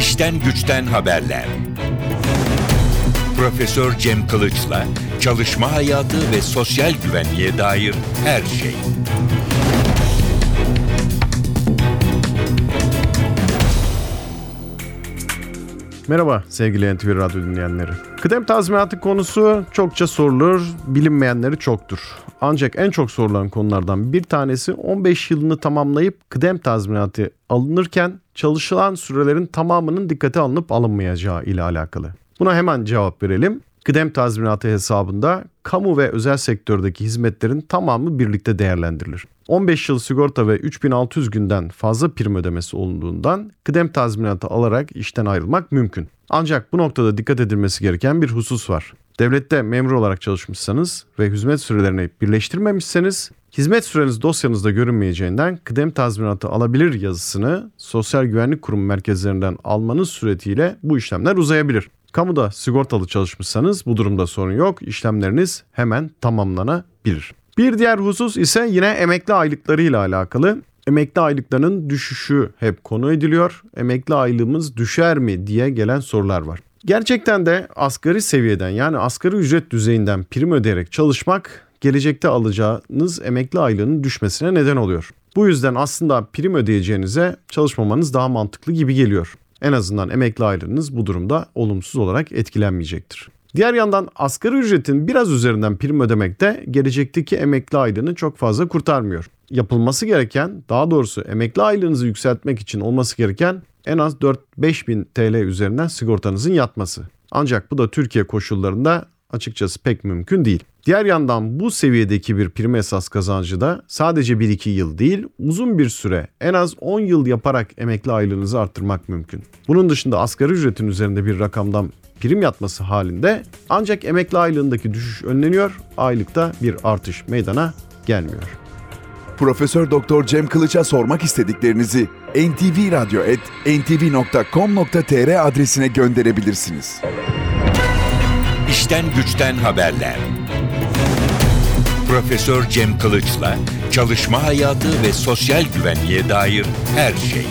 İşten güçten haberler. Profesör Cem Kılıç'la çalışma hayatı ve sosyal güvenliğe dair her şey. Merhaba sevgili NTV Radyo dinleyenleri. Kıdem tazminatı konusu çokça sorulur, bilinmeyenleri çoktur. Ancak en çok sorulan konulardan bir tanesi 15 yılını tamamlayıp kıdem tazminatı alınırken çalışılan sürelerin tamamının dikkate alınıp alınmayacağı ile alakalı. Buna hemen cevap verelim. Kıdem tazminatı hesabında kamu ve özel sektördeki hizmetlerin tamamı birlikte değerlendirilir. 15 yıl sigorta ve 3600 günden fazla prim ödemesi olunduğundan kıdem tazminatı alarak işten ayrılmak mümkün. Ancak bu noktada dikkat edilmesi gereken bir husus var. Devlette memur olarak çalışmışsanız ve hizmet sürelerini birleştirmemişseniz hizmet süreniz dosyanızda görünmeyeceğinden kıdem tazminatı alabilir yazısını Sosyal Güvenlik Kurumu merkezlerinden almanız suretiyle bu işlemler uzayabilir. Kamuda sigortalı çalışmışsanız bu durumda sorun yok. İşlemleriniz hemen tamamlanabilir. Bir diğer husus ise yine emekli aylıkları ile alakalı. Emekli aylıklarının düşüşü hep konu ediliyor. Emekli aylığımız düşer mi diye gelen sorular var. Gerçekten de asgari seviyeden yani asgari ücret düzeyinden prim ödeyerek çalışmak gelecekte alacağınız emekli aylığının düşmesine neden oluyor. Bu yüzden aslında prim ödeyeceğinize çalışmamanız daha mantıklı gibi geliyor. En azından emekli aylığınız bu durumda olumsuz olarak etkilenmeyecektir. Diğer yandan asgari ücretin biraz üzerinden prim ödemek de gelecekteki emekli aylığını çok fazla kurtarmıyor. Yapılması gereken, daha doğrusu emekli aylığınızı yükseltmek için olması gereken en az 4-5 bin TL üzerinden sigortanızın yatması. Ancak bu da Türkiye koşullarında açıkçası pek mümkün değil. Diğer yandan bu seviyedeki bir prim esas kazancı da sadece 1-2 yıl değil uzun bir süre en az 10 yıl yaparak emekli aylığınızı arttırmak mümkün. Bunun dışında asgari ücretin üzerinde bir rakamdan prim yatması halinde ancak emekli aylığındaki düşüş önleniyor, aylıkta bir artış meydana gelmiyor. Profesör Doktor Cem Kılıç'a sormak istediklerinizi ntvradio.ntv.com.tr adresine gönderebilirsiniz. İşten güçten haberler. Profesör Cem Kılıç'la çalışma hayatı ve sosyal güvenliğe dair her şey.